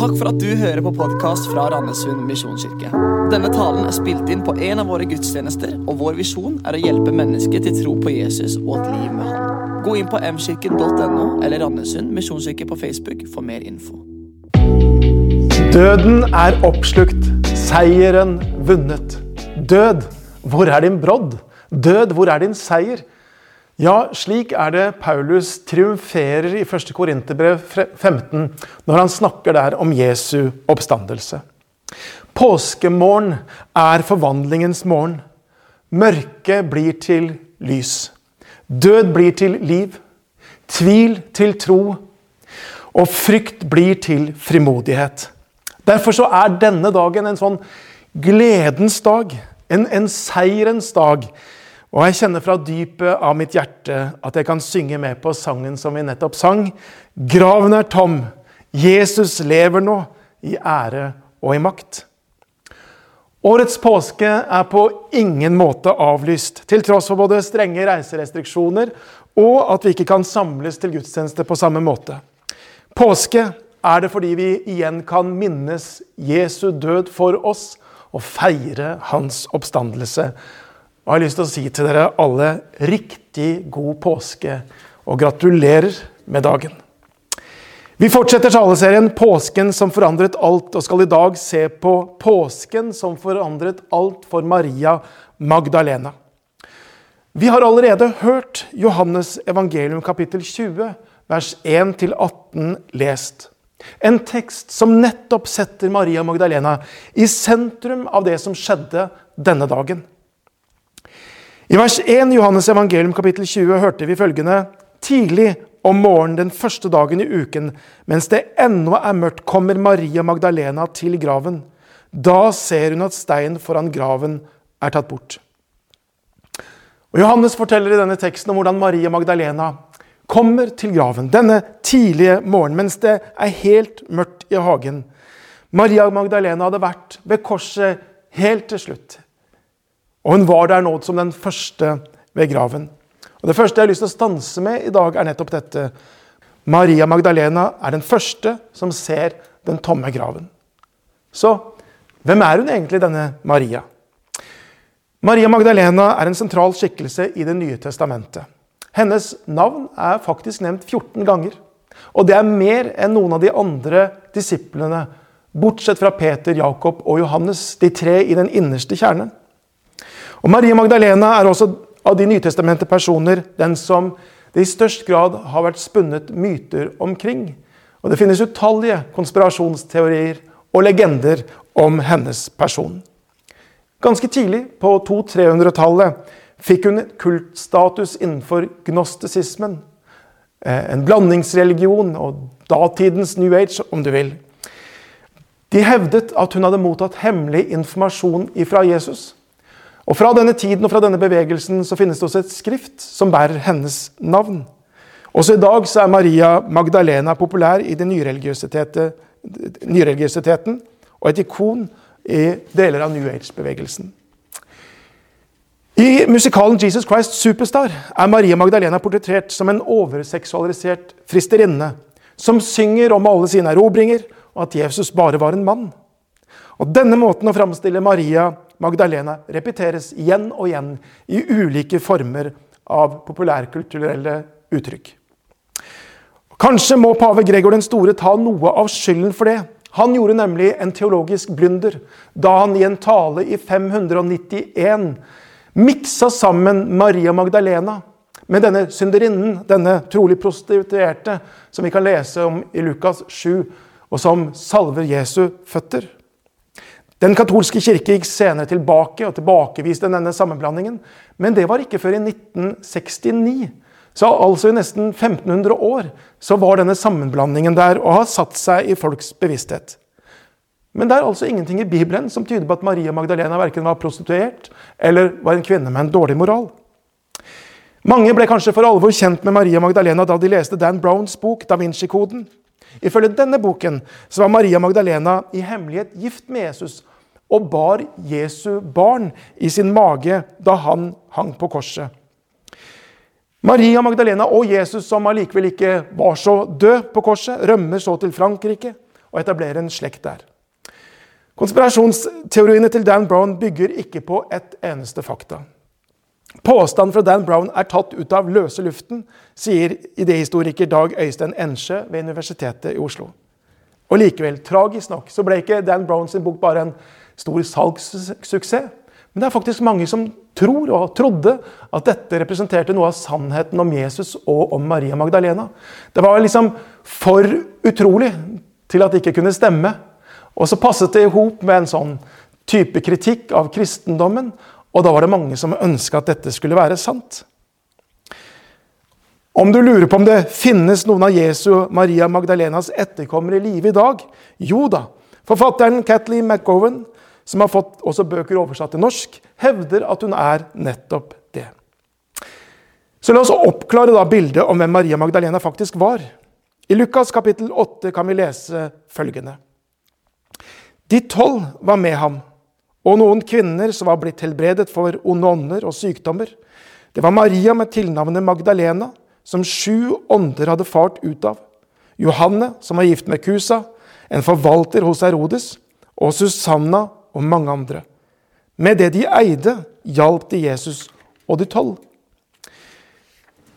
Takk for at du hører på podkast fra Randesund misjonskirke. Denne talen er spilt inn på en av våre gudstjenester, og vår visjon er å hjelpe mennesker til tro på Jesus og et liv med Han. Gå inn på mkirken.no eller Randesund misjonskirke på Facebook for mer info. Døden er oppslukt, seieren vunnet. Død, hvor er din brodd? Død, hvor er din seier? Ja, slik er det Paulus triumferer i 1. Korinterbrev 15 når han snakker der om Jesu oppstandelse. Påskemorgen er forvandlingens morgen. Mørket blir til lys. Død blir til liv. Tvil til tro. Og frykt blir til frimodighet. Derfor så er denne dagen en sånn gledens dag. En, en seierens dag. Og jeg kjenner fra dypet av mitt hjerte at jeg kan synge med på sangen som vi nettopp sang. Graven er tom. Jesus lever nå, i ære og i makt. Årets påske er på ingen måte avlyst, til tross for både strenge reiserestriksjoner og at vi ikke kan samles til gudstjeneste på samme måte. Påske er det fordi vi igjen kan minnes Jesu død for oss og feire hans oppstandelse. Og jeg har lyst til å si til dere alle riktig god påske og gratulerer med dagen. Vi fortsetter taleserien 'Påsken som forandret alt', og skal i dag se på påsken som forandret alt for Maria Magdalena. Vi har allerede hørt Johannes evangelium kapittel 20, vers 1-18 lest. En tekst som nettopp setter Maria Magdalena i sentrum av det som skjedde denne dagen. I vers 1 i Johannes evangelium kapittel 20 hørte vi følgende Tidlig om morgenen den første dagen i uken, mens det ennå er mørkt, kommer Maria Magdalena til graven. Da ser hun at steinen foran graven er tatt bort. Og Johannes forteller i denne teksten om hvordan Maria Magdalena kommer til graven denne tidlige morgenen mens det er helt mørkt i hagen. Maria Magdalena hadde vært ved korset helt til slutt. Og hun var der nå som den første ved graven. Og Det første jeg har lyst til å stanse med i dag, er nettopp dette. Maria Magdalena er den første som ser den tomme graven. Så hvem er hun egentlig, denne Maria? Maria Magdalena er en sentral skikkelse i Det nye testamentet. Hennes navn er faktisk nevnt 14 ganger. Og det er mer enn noen av de andre disiplene, bortsett fra Peter, Jakob og Johannes, de tre i den innerste kjernen. Og Maria Magdalena er også av de nytestamente personer den som det i størst grad har vært spunnet myter omkring. Og det finnes utallige konspirasjonsteorier og legender om hennes person. Ganske tidlig, på 200-300-tallet, fikk hun kultstatus innenfor gnostisismen. Eh, en blandingsreligion og datidens New Age, om du vil. De hevdet at hun hadde mottatt hemmelig informasjon fra Jesus. Og Fra denne tiden og fra denne bevegelsen så finnes det også et skrift som bærer hennes navn. Også i dag så er Maria Magdalena populær i den nyreligiøsiteten og et ikon i deler av New Age-bevegelsen. I musikalen Jesus Christ Superstar er Maria Magdalena portrettert som en overseksualisert fristerinne som synger om alle sine erobringer, og at Jesus bare var en mann. Og Denne måten å framstille Maria Magdalena repeteres igjen og igjen i ulike former av populærkulturelle uttrykk. Kanskje må pave Gregor den store ta noe av skylden for det. Han gjorde nemlig en teologisk blunder da han i en tale i 591 miksa sammen Maria Magdalena med denne synderinnen, denne trolig prostituerte, som vi kan lese om i Lukas 7, og som salver Jesu føtter. Den katolske kirke gikk senere tilbake og tilbakeviste denne sammenblandingen. Men det var ikke før i 1969. Så altså i nesten 1500 år så var denne sammenblandingen der og har satt seg i folks bevissthet. Men det er altså ingenting i Bibelen som tyder på at Maria Magdalena verken var prostituert eller var en kvinne med en dårlig moral. Mange ble kanskje for alvor kjent med Maria Magdalena da de leste Dan Browns bok Da Vinci-koden. Ifølge denne boken så var Maria Magdalena i hemmelighet gift med Jesus og bar Jesu barn i sin mage da han hang på korset. Maria Magdalena og Jesus, som allikevel ikke var så død på korset, rømmer så til Frankrike og etablerer en slekt der. Konspirasjonsteoriene til Dan Brown bygger ikke på ett eneste fakta. Påstanden fra Dan Brown er tatt ut av løse luften, sier idéhistoriker Dag Øystein Ensjø ved Universitetet i Oslo. Og likevel, tragisk nok, så ble ikke Dan Brown sin bok bare en stor salgssuksess. Men det er faktisk mange som tror og trodde at dette representerte noe av sannheten om Jesus og om Maria Magdalena. Det var liksom for utrolig til at det ikke kunne stemme. Og så passet det i hop med en sånn type kritikk av kristendommen. Og da var det mange som ønska at dette skulle være sant. Om du lurer på om det finnes noen av Jesu Maria Magdalenas etterkommere i live i dag? Jo da. Forfatteren Kathleen McGowan, som har fått også bøker oversatt til norsk, hevder at hun er nettopp det. Så la oss oppklare da bildet om hvem Maria Magdalena faktisk var. I Lukas kapittel 8 kan vi lese følgende. De tolv var med ham, og noen kvinner som var blitt helbredet for onde ånder og sykdommer. Det var Maria med tilnavnet Magdalena, som sju ånder hadde fart ut av. Johanne, som var gift med Kusa, en forvalter hos Herodes, og Susanna og mange andre. Med det de eide, hjalp de Jesus og de tolv.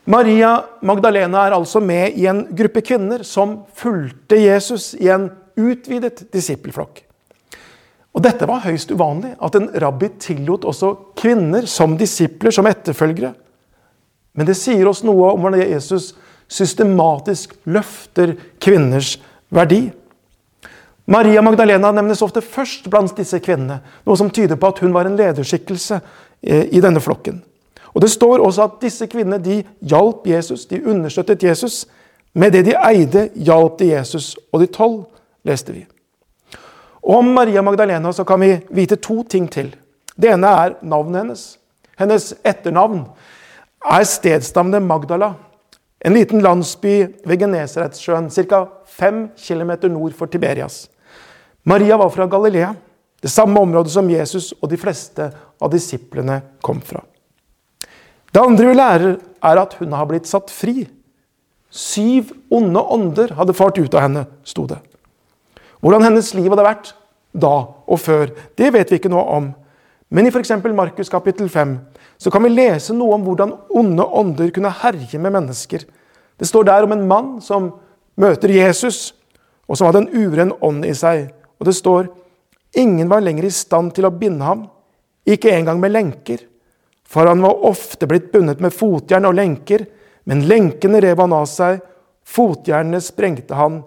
Maria Magdalena er altså med i en gruppe kvinner som fulgte Jesus i en utvidet disippelflokk. Og Dette var høyst uvanlig, at en rabbi tillot også kvinner som disipler, som etterfølgere. Men det sier oss noe om hvordan Jesus systematisk løfter kvinners verdi. Maria Magdalena nevnes ofte først blant disse kvinnene, noe som tyder på at hun var en lederskikkelse eh, i denne flokken. Og Det står også at disse kvinnene de hjalp Jesus, de understøttet Jesus. Med det de eide, hjalp de Jesus og de tolv, leste vi. Om Maria Magdalena så kan vi vite to ting til. Det ene er navnet hennes. Hennes etternavn er stedsnavnet Magdala. En liten landsby ved Genesaretsjøen, ca. 5 km nord for Tiberias. Maria var fra Galilea, det samme området som Jesus og de fleste av disiplene kom fra. Det andre vi lærer, er at hun har blitt satt fri. Syv onde ånder hadde fart ut av henne, sto det. Hvordan hennes liv hadde vært da og før, det vet vi ikke noe om. Men i f.eks. Markus kapittel 5 så kan vi lese noe om hvordan onde ånder kunne herje med mennesker. Det står der om en mann som møter Jesus, og som hadde en uren ånd i seg. Og det står ingen var lenger i stand til å binde ham, ikke engang med lenker. For han var ofte blitt bundet med fotjern og lenker, men lenkene rev han av seg, fotjernene sprengte han.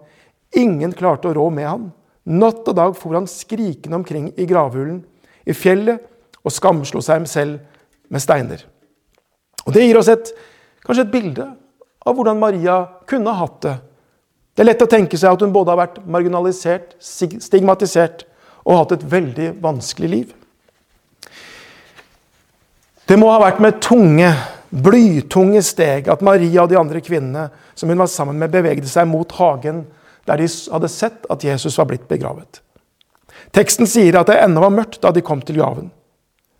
Ingen klarte å rå med han. Natt og dag for han skrikende omkring i gravhulen, i fjellet, og skamslo seg selv med steiner. Og Det gir oss et, kanskje et bilde av hvordan Maria kunne hatt det. Det er lett å tenke seg at hun både har vært marginalisert, stigmatisert og hatt et veldig vanskelig liv. Det må ha vært med tunge, blytunge steg at Maria og de andre kvinnene som hun var sammen med, bevegde seg mot hagen der de hadde sett at Jesus var blitt begravet. Teksten sier at det ennå var mørkt da de kom til graven.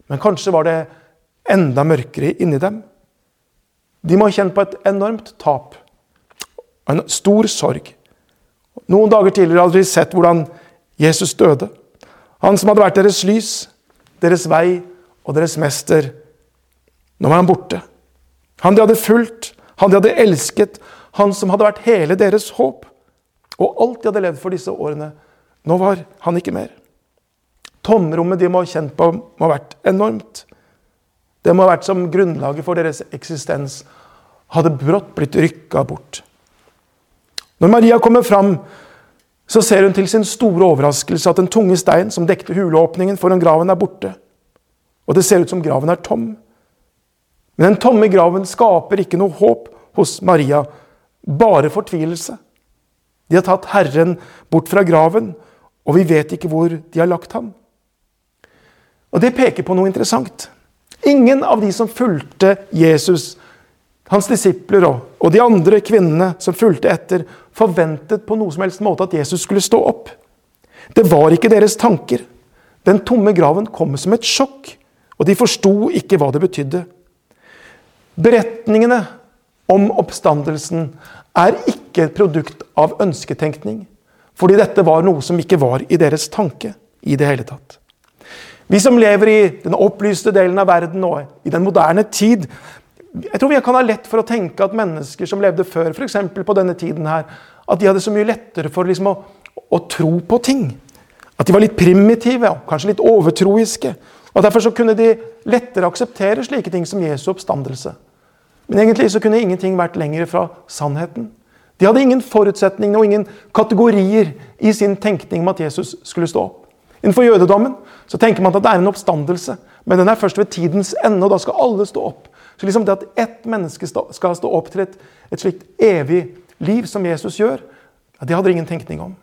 Men kanskje var det enda mørkere inni dem. De må ha kjent på et enormt tap og en stor sorg. Noen dager tidligere hadde vi sett hvordan Jesus døde. Han som hadde vært deres lys, deres vei og deres mester. Nå var han borte. Han de hadde fulgt, han de hadde elsket, han som hadde vært hele deres håp. Og alt de hadde levd for disse årene. Nå var han ikke mer. Tomrommet de må ha kjent på, må ha vært enormt. Det må ha vært som grunnlaget for deres eksistens hadde brått blitt rykka bort. Når Maria kommer fram, så ser hun til sin store overraskelse at den tunge steinen som dekte huleåpningen foran graven, er borte. Og det ser ut som graven er tom. Men den tomme graven skaper ikke noe håp hos Maria, bare fortvilelse. De har tatt Herren bort fra graven, og vi vet ikke hvor de har lagt ham. Og Det peker på noe interessant. Ingen av de som fulgte Jesus, hans disipler og de andre kvinnene som fulgte etter, forventet på noe som helst måte at Jesus skulle stå opp. Det var ikke deres tanker. Den tomme graven kom som et sjokk, og de forsto ikke hva det betydde. Beretningene om oppstandelsen er ikke et produkt av ønsketenkning. Fordi dette var noe som ikke var i deres tanke i det hele tatt. Vi som lever i den opplyste delen av verden og i den moderne tid Jeg tror vi kan ha lett for å tenke at mennesker som levde før, f.eks. på denne tiden her, at de hadde så mye lettere for liksom å, å, tro på ting. At de var litt primitive, kanskje litt overtroiske. Og Derfor så kunne de lettere akseptere slike ting som Jesu oppstandelse. Men egentlig så kunne ingenting vært lenger fra sannheten. De hadde ingen forutsetninger og ingen kategorier i sin tenkning om at Jesus skulle stå opp. Innenfor jødedommen så tenker man at det er en oppstandelse, men den er først ved tidens ende, og da skal alle stå opp. Så liksom det at ett menneske skal stå opp til et, et slikt evig liv som Jesus gjør, det hadde ingen tenkning om.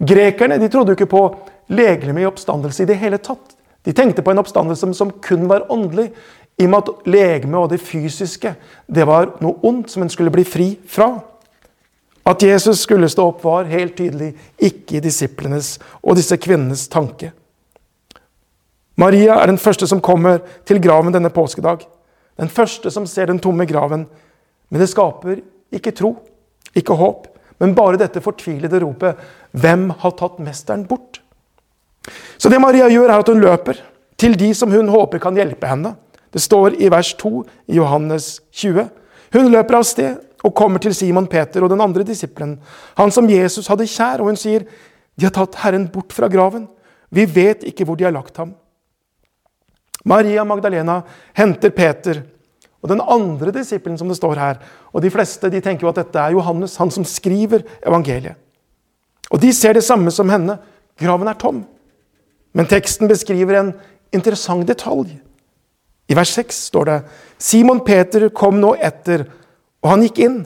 Grekerne de trodde jo ikke på legemlig oppstandelse i det hele tatt. De tenkte på en oppstandelse som kun var åndelig, i og med at legemet og det fysiske det var noe ondt som en skulle bli fri fra. At Jesus skulle stå opp, var helt tydelig ikke i disiplenes og disse kvinnenes tanke. Maria er den første som kommer til graven denne påskedag. Den første som ser den tomme graven. Men det skaper ikke tro, ikke håp, men bare dette fortvilede ropet 'Hvem har tatt mesteren bort?' Så det Maria gjør, er at hun løper til de som hun håper kan hjelpe henne. Det står i vers 2 i Johannes 20. Hun løper av sted og kommer til Simon Peter og den andre disippelen, han som Jesus hadde kjær, og hun sier, 'De har tatt Herren bort fra graven. Vi vet ikke hvor de har lagt ham.' Maria Magdalena henter Peter og den andre disippelen som det står her. Og de fleste de tenker jo at dette er Johannes, han som skriver evangeliet. Og de ser det samme som henne. Graven er tom. Men teksten beskriver en interessant detalj. I vers 6 står det Simon Peter kom nå etter, og han gikk inn.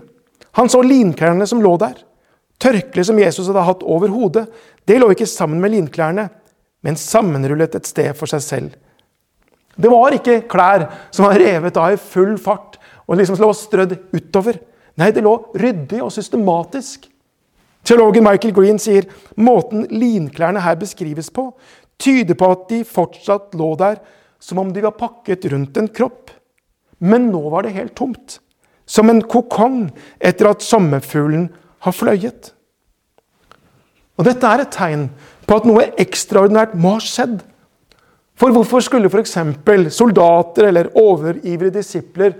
Han så linklærne som lå der. Tørkleet som Jesus hadde hatt over hodet, det lå ikke sammen med linklærne, men sammenrullet et sted for seg selv. Det var ikke klær som var revet av i full fart og liksom lå strødd utover. Nei, det lå ryddig og systematisk. Teologen Michael Green sier måten linklærne her beskrives på, tyder på at de fortsatt lå der som om de var pakket rundt en kropp. Men nå var det helt tomt. Som en kokong etter at sommerfuglen har fløyet. Og Dette er et tegn på at noe ekstraordinært må ha skjedd. For hvorfor skulle f.eks. soldater eller overivrige disipler,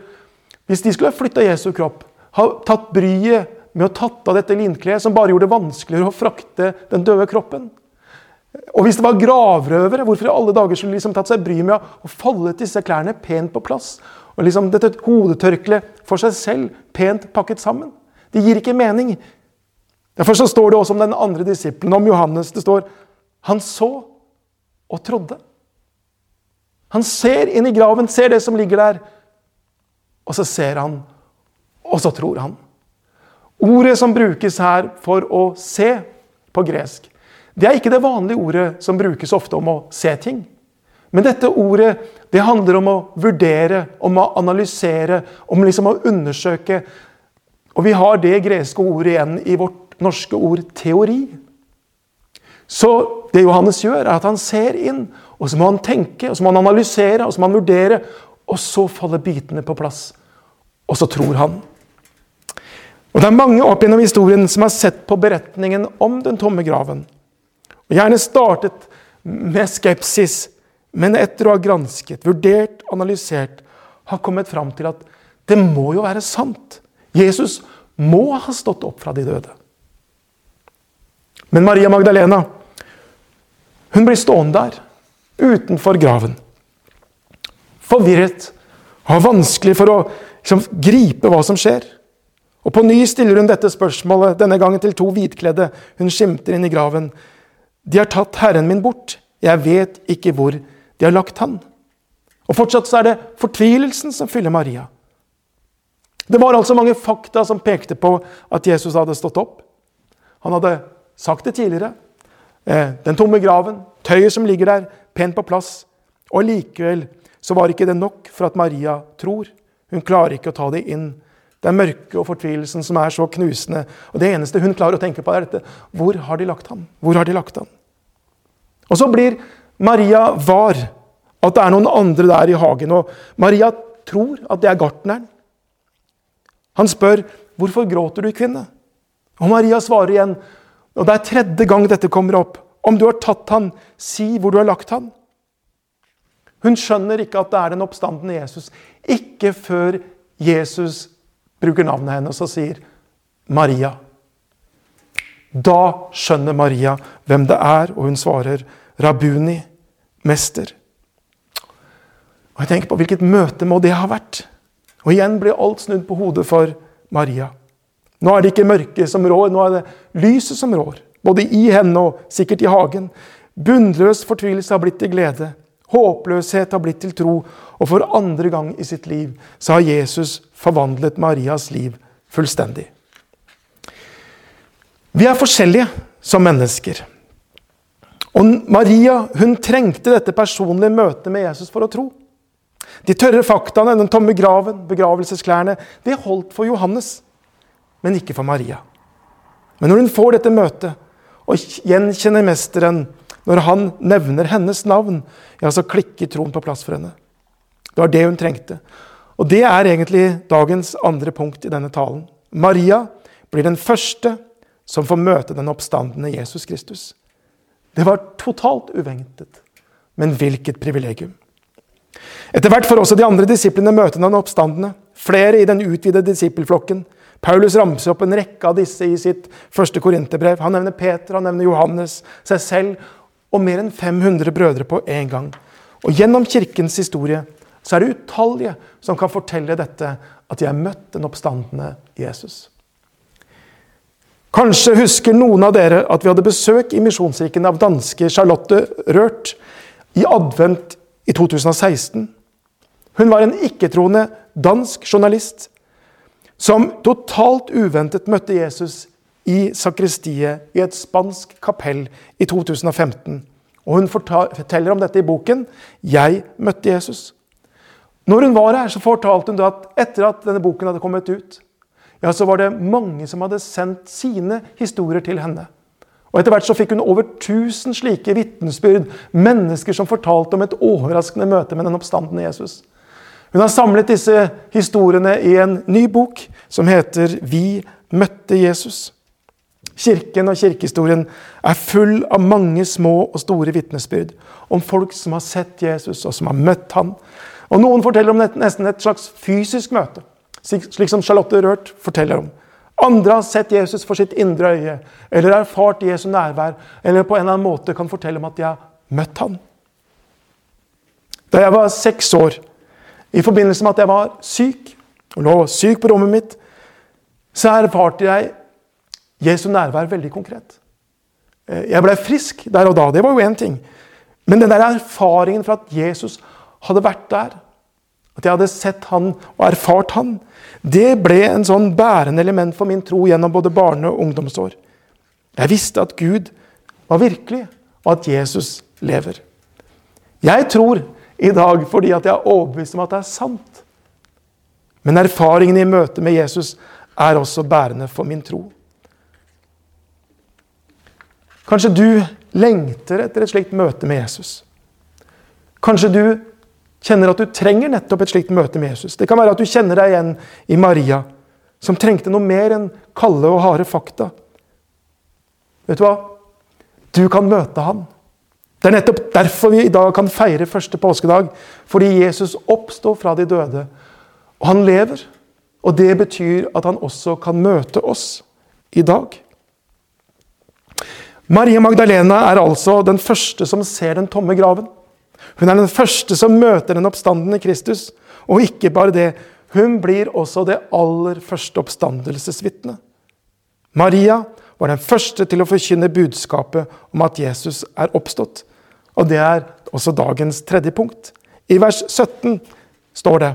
hvis de skulle ha flytta Jesu kropp, ha tatt bryet med å tatt av dette linkleet, som bare gjorde det vanskeligere å frakte den døde kroppen? Og hvis det var gravrøvere, hvorfor i alle dager skulle de liksom tatt seg bryet med å foldet disse klærne pent på plass? Og liksom dette hodetørkleet for seg selv, pent pakket sammen? Det gir ikke mening. Derfor så står det også om den andre disippelen, om Johannes. Det står han så og trodde. Han ser inn i graven, ser det som ligger der. Og så ser han, og så tror han. Ordet som brukes her for å se på gresk, det er ikke det vanlige ordet som brukes ofte om å se ting. Men dette ordet det handler om å vurdere, om å analysere, om liksom å undersøke. Og vi har det greske ordet igjen i vårt norske ord teori. Så det Johannes gjør, er at han ser inn, og så må han tenke, og så må han analysere, og så må han vurdere. Og så faller bitene på plass. Og så tror han. Og Det er mange opp gjennom historien som har sett på beretningen om den tomme graven. Og Gjerne startet med skepsis, men etter å ha gransket, vurdert, analysert, har kommet fram til at det må jo være sant. Jesus må ha stått opp fra de døde. Men Maria Magdalena hun blir stående der, utenfor graven. Forvirret har vanskelig for å liksom, gripe hva som skjer. Og På ny stiller hun dette spørsmålet, denne gangen til to hvitkledde. Hun skimter inn i graven. De har tatt Herren min bort. Jeg vet ikke hvor de har lagt han. Og Fortsatt så er det fortvilelsen som fyller Maria. Det var altså mange fakta som pekte på at Jesus hadde stått opp. Han hadde sagt det tidligere. Eh, den tomme graven, tøyet som ligger der, pent på plass. Og likevel så var ikke det nok for at Maria tror. Hun klarer ikke å ta det inn. Det er mørket og fortvilelsen som er så knusende. Og det eneste hun klarer å tenke på, er dette. Hvor har de lagt ham? Hvor har de lagt ham? Og så blir Maria var at det er noen andre der i hagen. Og Maria tror at det er gartneren. Han spør, 'Hvorfor gråter du, kvinne?' Og Maria svarer igjen, Og det er tredje gang dette kommer opp. Om du har tatt han, si hvor du har lagt han. Hun skjønner ikke at det er den oppstandende Jesus. Ikke før Jesus bruker navnet hennes og sier Maria. Da skjønner Maria hvem det er, og hun svarer Rabuni, mester. Og jeg tenker på Hvilket møte må det ha vært? Og igjen blir alt snudd på hodet for Maria. Nå er det ikke mørket som rår, nå er det lyset som rår. Både i henne og sikkert i hagen. Bunnløs fortvilelse har blitt til glede. Håpløshet har blitt til tro. Og for andre gang i sitt liv så har Jesus forvandlet Marias liv fullstendig. Vi er forskjellige som mennesker. Og Maria hun trengte dette personlige møtet med Jesus for å tro. De tørre faktaene, den tomme graven, begravelsesklærne, det holdt for Johannes, men ikke for Maria. Men når hun får dette møtet og gjenkjenner mesteren når han nevner hennes navn, ja, så klikker troen på plass for henne. Det var det hun trengte. Og det er egentlig dagens andre punkt i denne talen. Maria blir den første som får møte den oppstandende Jesus Kristus. Det var totalt uventet. Men hvilket privilegium. Etter hvert får også de andre disiplene møte den oppstandende. Flere i den utvidede disippelflokken. Paulus ramser opp en rekke av disse i sitt første korinterbrev. Han nevner Peter, han nevner Johannes, seg selv og mer enn 500 brødre på en gang. Og Gjennom kirkens historie så er det utallige som kan fortelle dette, at de har møtt den oppstandende Jesus. Kanskje husker noen av dere at vi hadde besøk i Misjonskirken av danske Charlotte Rørt i advent i 2016. Hun var en ikke-troende dansk journalist som totalt uventet møtte Jesus i sakristiet i et spansk kapell i 2015. Og Hun forteller om dette i boken 'Jeg møtte Jesus'. Når hun var her, så fortalte hun at etter at denne boken hadde kommet ut, ja, så var det mange som hadde sendt sine historier til henne. Og Etter hvert så fikk hun over 1000 slike vitnesbyrd, mennesker som fortalte om et overraskende møte med den oppstandende Jesus. Hun har samlet disse historiene i en ny bok som heter 'Vi møtte Jesus'. Kirken og kirkehistorien er full av mange små og store vitnesbyrd om folk som har sett Jesus, og som har møtt ham. Og Noen forteller om nesten et slags fysisk møte, slik som Charlotte Rørt forteller om. Andre har sett Jesus for sitt indre øye, eller erfart Jesu nærvær, eller på en eller annen måte kan fortelle om at de har møtt ham. Da jeg var seks år, i forbindelse med at jeg var syk, og lå syk på rommet mitt, så erfarte jeg Jesu nærvær veldig konkret. Eh, jeg ble frisk der og da. Det var jo én ting. Men den der erfaringen fra at Jesus hadde vært der, at jeg hadde sett han og erfart han, det ble en sånn bærende element for min tro gjennom både barne- og ungdomsår. Jeg visste at Gud var virkelig, og at Jesus lever. Jeg tror i dag fordi at jeg er overbevist om at det er sant. Men erfaringen i møte med Jesus er også bærende for min tro. Kanskje du lengter etter et slikt møte med Jesus. Kanskje du kjenner at du trenger nettopp et slikt møte med Jesus. Det kan være at du kjenner deg igjen i Maria, som trengte noe mer enn kalde og harde fakta. Vet du hva? Du kan møte han. Det er nettopp derfor vi i dag kan feire første påskedag. Fordi Jesus oppsto fra de døde. Og han lever. Og det betyr at han også kan møte oss i dag. Maria Magdalena er altså den første som ser den tomme graven. Hun er den første som møter den oppstandende Kristus. Og ikke bare det, hun blir også det aller første oppstandelsesvitnet. Maria var den første til å forkynne budskapet om at Jesus er oppstått. Og det er også dagens tredje punkt. I vers 17 står det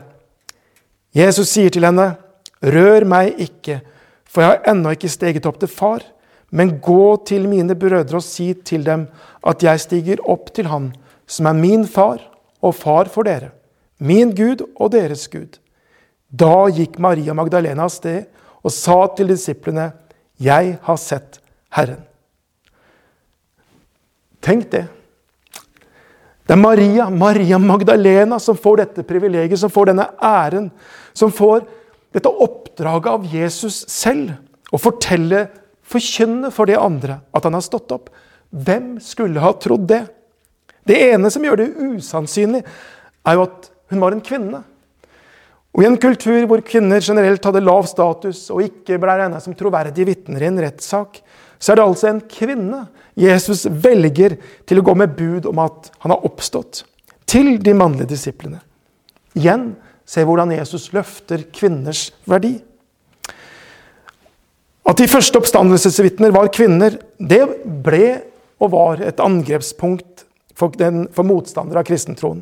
Jesus sier til henne, 'Rør meg ikke, for jeg har ennå ikke steget opp til far.' Men gå til mine brødre og si til dem at jeg stiger opp til Han, som er min far og far for dere, min Gud og deres Gud. Da gikk Maria Magdalena av sted og sa til disiplene, Jeg har sett Herren. Tenk det. Det er Maria, Maria Magdalena som får dette privilegiet, som får denne æren, som får dette oppdraget av Jesus selv å fortelle forkynne for de andre at han har stått opp. Hvem skulle ha trodd det? Det ene som gjør det usannsynlig, er jo at hun var en kvinne. Og I en kultur hvor kvinner generelt hadde lav status og ikke ble regnet som troverdige vitner i en rettssak, så er det altså en kvinne Jesus velger til å gå med bud om at han har oppstått, til de mannlige disiplene. Igjen se hvordan Jesus løfter kvinners verdi. At de første oppstandelsesvitner var kvinner, det ble og var et angrepspunkt for, den, for motstandere av kristentroen.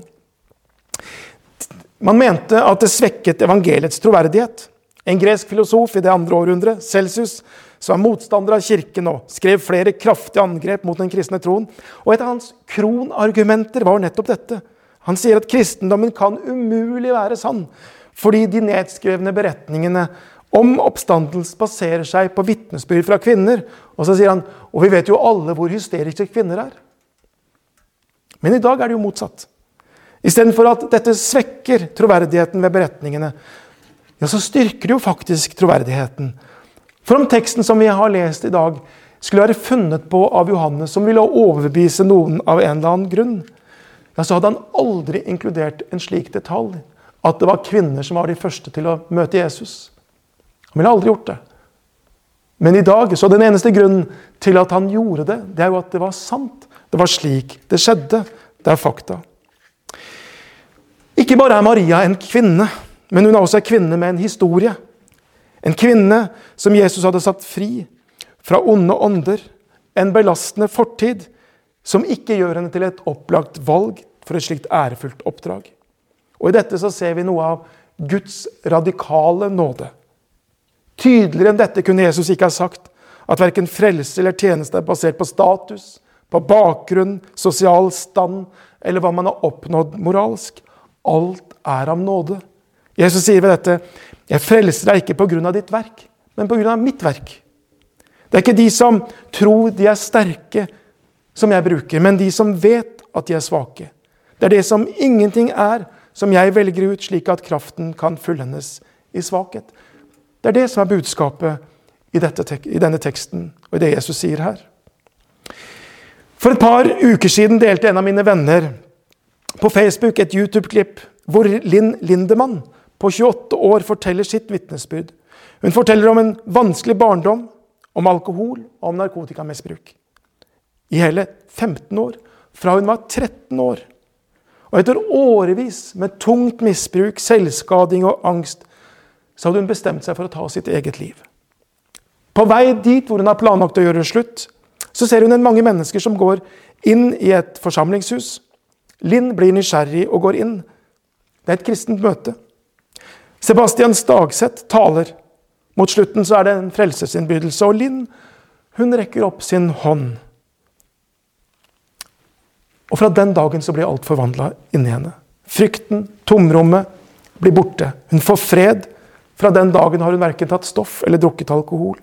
Man mente at det svekket evangeliets troverdighet. En gresk filosof i det andre århundret, Celsius, som er motstander av kirken og skrev flere kraftige angrep mot den kristne troen. Og Et av hans kronargumenter var nettopp dette. Han sier at kristendommen kan umulig være sann, fordi de nedskrevne beretningene om oppstandelse baserer seg på vitnesbyrd fra kvinner. Og så sier han og vi vet jo alle hvor hysteriske kvinner er. Men i dag er det jo motsatt. Istedenfor at dette svekker troverdigheten ved beretningene, ja, så styrker det jo faktisk troverdigheten. For om teksten som vi har lest i dag, skulle være funnet på av Johannes, som ville overbevise noen av en eller annen grunn, ja, så hadde han aldri inkludert en slik detalj. At det var kvinner som var de første til å møte Jesus. Han ville aldri gjort det. Men i dag, så den eneste grunnen til at han gjorde det, det er jo at det var sant. Det var slik det skjedde. Det er fakta. Ikke bare er Maria en kvinne, men hun er også en kvinne med en historie. En kvinne som Jesus hadde satt fri fra onde ånder. En belastende fortid som ikke gjør henne til et opplagt valg for et slikt ærefullt oppdrag. Og I dette så ser vi noe av Guds radikale nåde. Tydeligere enn dette kunne Jesus ikke ha sagt at verken frelse eller tjeneste er basert på status, på bakgrunn, sosial stand eller hva man har oppnådd moralsk. Alt er av nåde. Jesus sier ved dette, 'Jeg frelser deg ikke pga. ditt verk, men pga. mitt verk'. Det er ikke de som tror de er sterke, som jeg bruker, men de som vet at de er svake. Det er det som ingenting er, som jeg velger ut, slik at kraften kan fullendes i svakhet. Det er det som er budskapet i, dette, i denne teksten og i det Jesus sier her. For et par uker siden delte en av mine venner på Facebook et YouTube-klipp hvor Linn Lindemann på 28 år forteller sitt vitnesbyrd. Hun forteller om en vanskelig barndom, om alkohol og om narkotikamisbruk. I hele 15 år, fra hun var 13 år. Og etter årevis med tungt misbruk, selvskading og angst, så hadde hun bestemt seg for å ta sitt eget liv. På vei dit hvor hun har planlagt å gjøre slutt, så ser hun en mange mennesker som går inn i et forsamlingshus Linn blir nysgjerrig og går inn. Det er et kristent møte. Sebastian Stagseth taler. Mot slutten så er det en frelsesinnbydelse, og Linn hun rekker opp sin hånd. Og fra den dagen så blir alt forvandla inni henne. Frykten, tomrommet, blir borte. Hun får fred. Fra den dagen har hun verken tatt stoff eller drukket alkohol.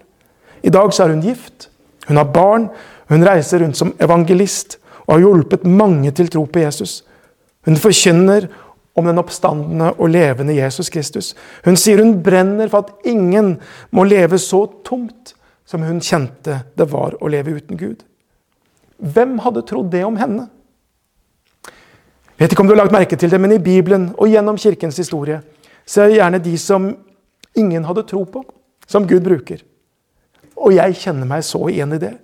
I dag så er hun gift. Hun har barn. Hun reiser rundt som evangelist og har hjulpet mange til tro på Jesus. Hun forkynner om den oppstandende og levende Jesus Kristus. Hun sier hun brenner for at ingen må leve så tomt som hun kjente det var å leve uten Gud. Hvem hadde trodd det om henne? Jeg vet ikke om du har lagt merke til det, men i Bibelen og gjennom kirkens historie så er det gjerne de som ingen hadde tro på, som Gud bruker. Og jeg kjenner meg så igjen i det.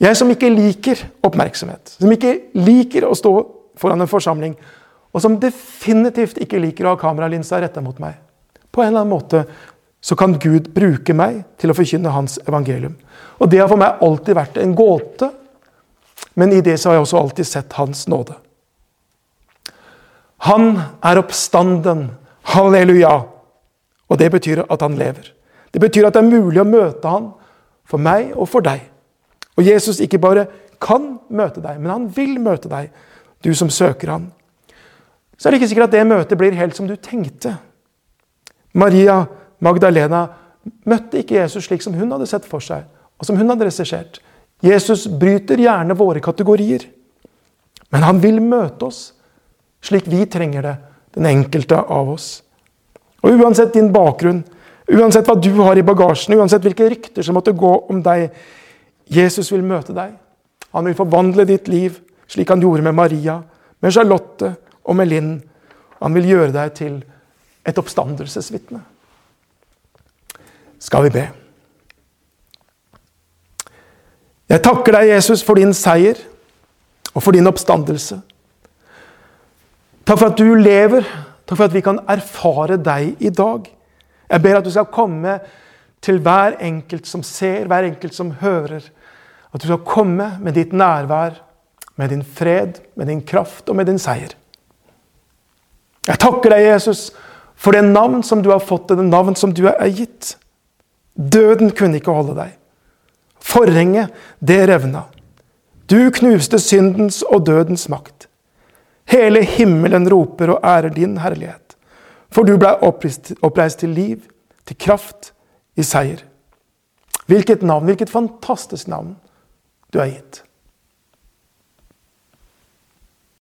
Jeg som ikke liker oppmerksomhet, som ikke liker å stå foran en forsamling, og som definitivt ikke liker å ha kameralinsa retta mot meg. På en eller annen måte så kan Gud bruke meg til å forkynne hans evangelium. Og det har for meg alltid vært en gåte, men i det så har jeg også alltid sett hans nåde. Han er oppstanden. Halleluja! Og det betyr at han lever. Det betyr at det er mulig å møte han for meg og for deg. Og Jesus ikke bare kan møte deg, men han vil møte deg, du som søker han. Så er det ikke sikkert at det møtet blir helt som du tenkte. Maria Magdalena møtte ikke Jesus slik som hun hadde sett for seg, og som hun hadde regissert. Jesus bryter gjerne våre kategorier, men han vil møte oss slik vi trenger det, den enkelte av oss. Og Uansett din bakgrunn, Uansett hva du har i bagasjen, uansett hvilke rykter som måtte gå om deg, Jesus vil møte deg. Han vil forvandle ditt liv, slik han gjorde med Maria, med Charlotte og med Linn. Han vil gjøre deg til et oppstandelsesvitne. Skal vi be? Jeg takker deg, Jesus, for din seier og for din oppstandelse. Takk for at du lever. Takk for at vi kan erfare deg i dag. Jeg ber at du skal komme til hver enkelt som ser, hver enkelt som hører. At du skal komme med ditt nærvær, med din fred, med din kraft og med din seier. Jeg takker deg, Jesus, for det navn som du har fått, det navn som du er gitt. Døden kunne ikke holde deg. Forhenget, det revna. Du knuste syndens og dødens makt. Hele himmelen roper og ærer din herlighet. For du blei oppreist, til liv, til kraft, i seier. Hvilket navn, hvilket fantastisk navn du har gitt.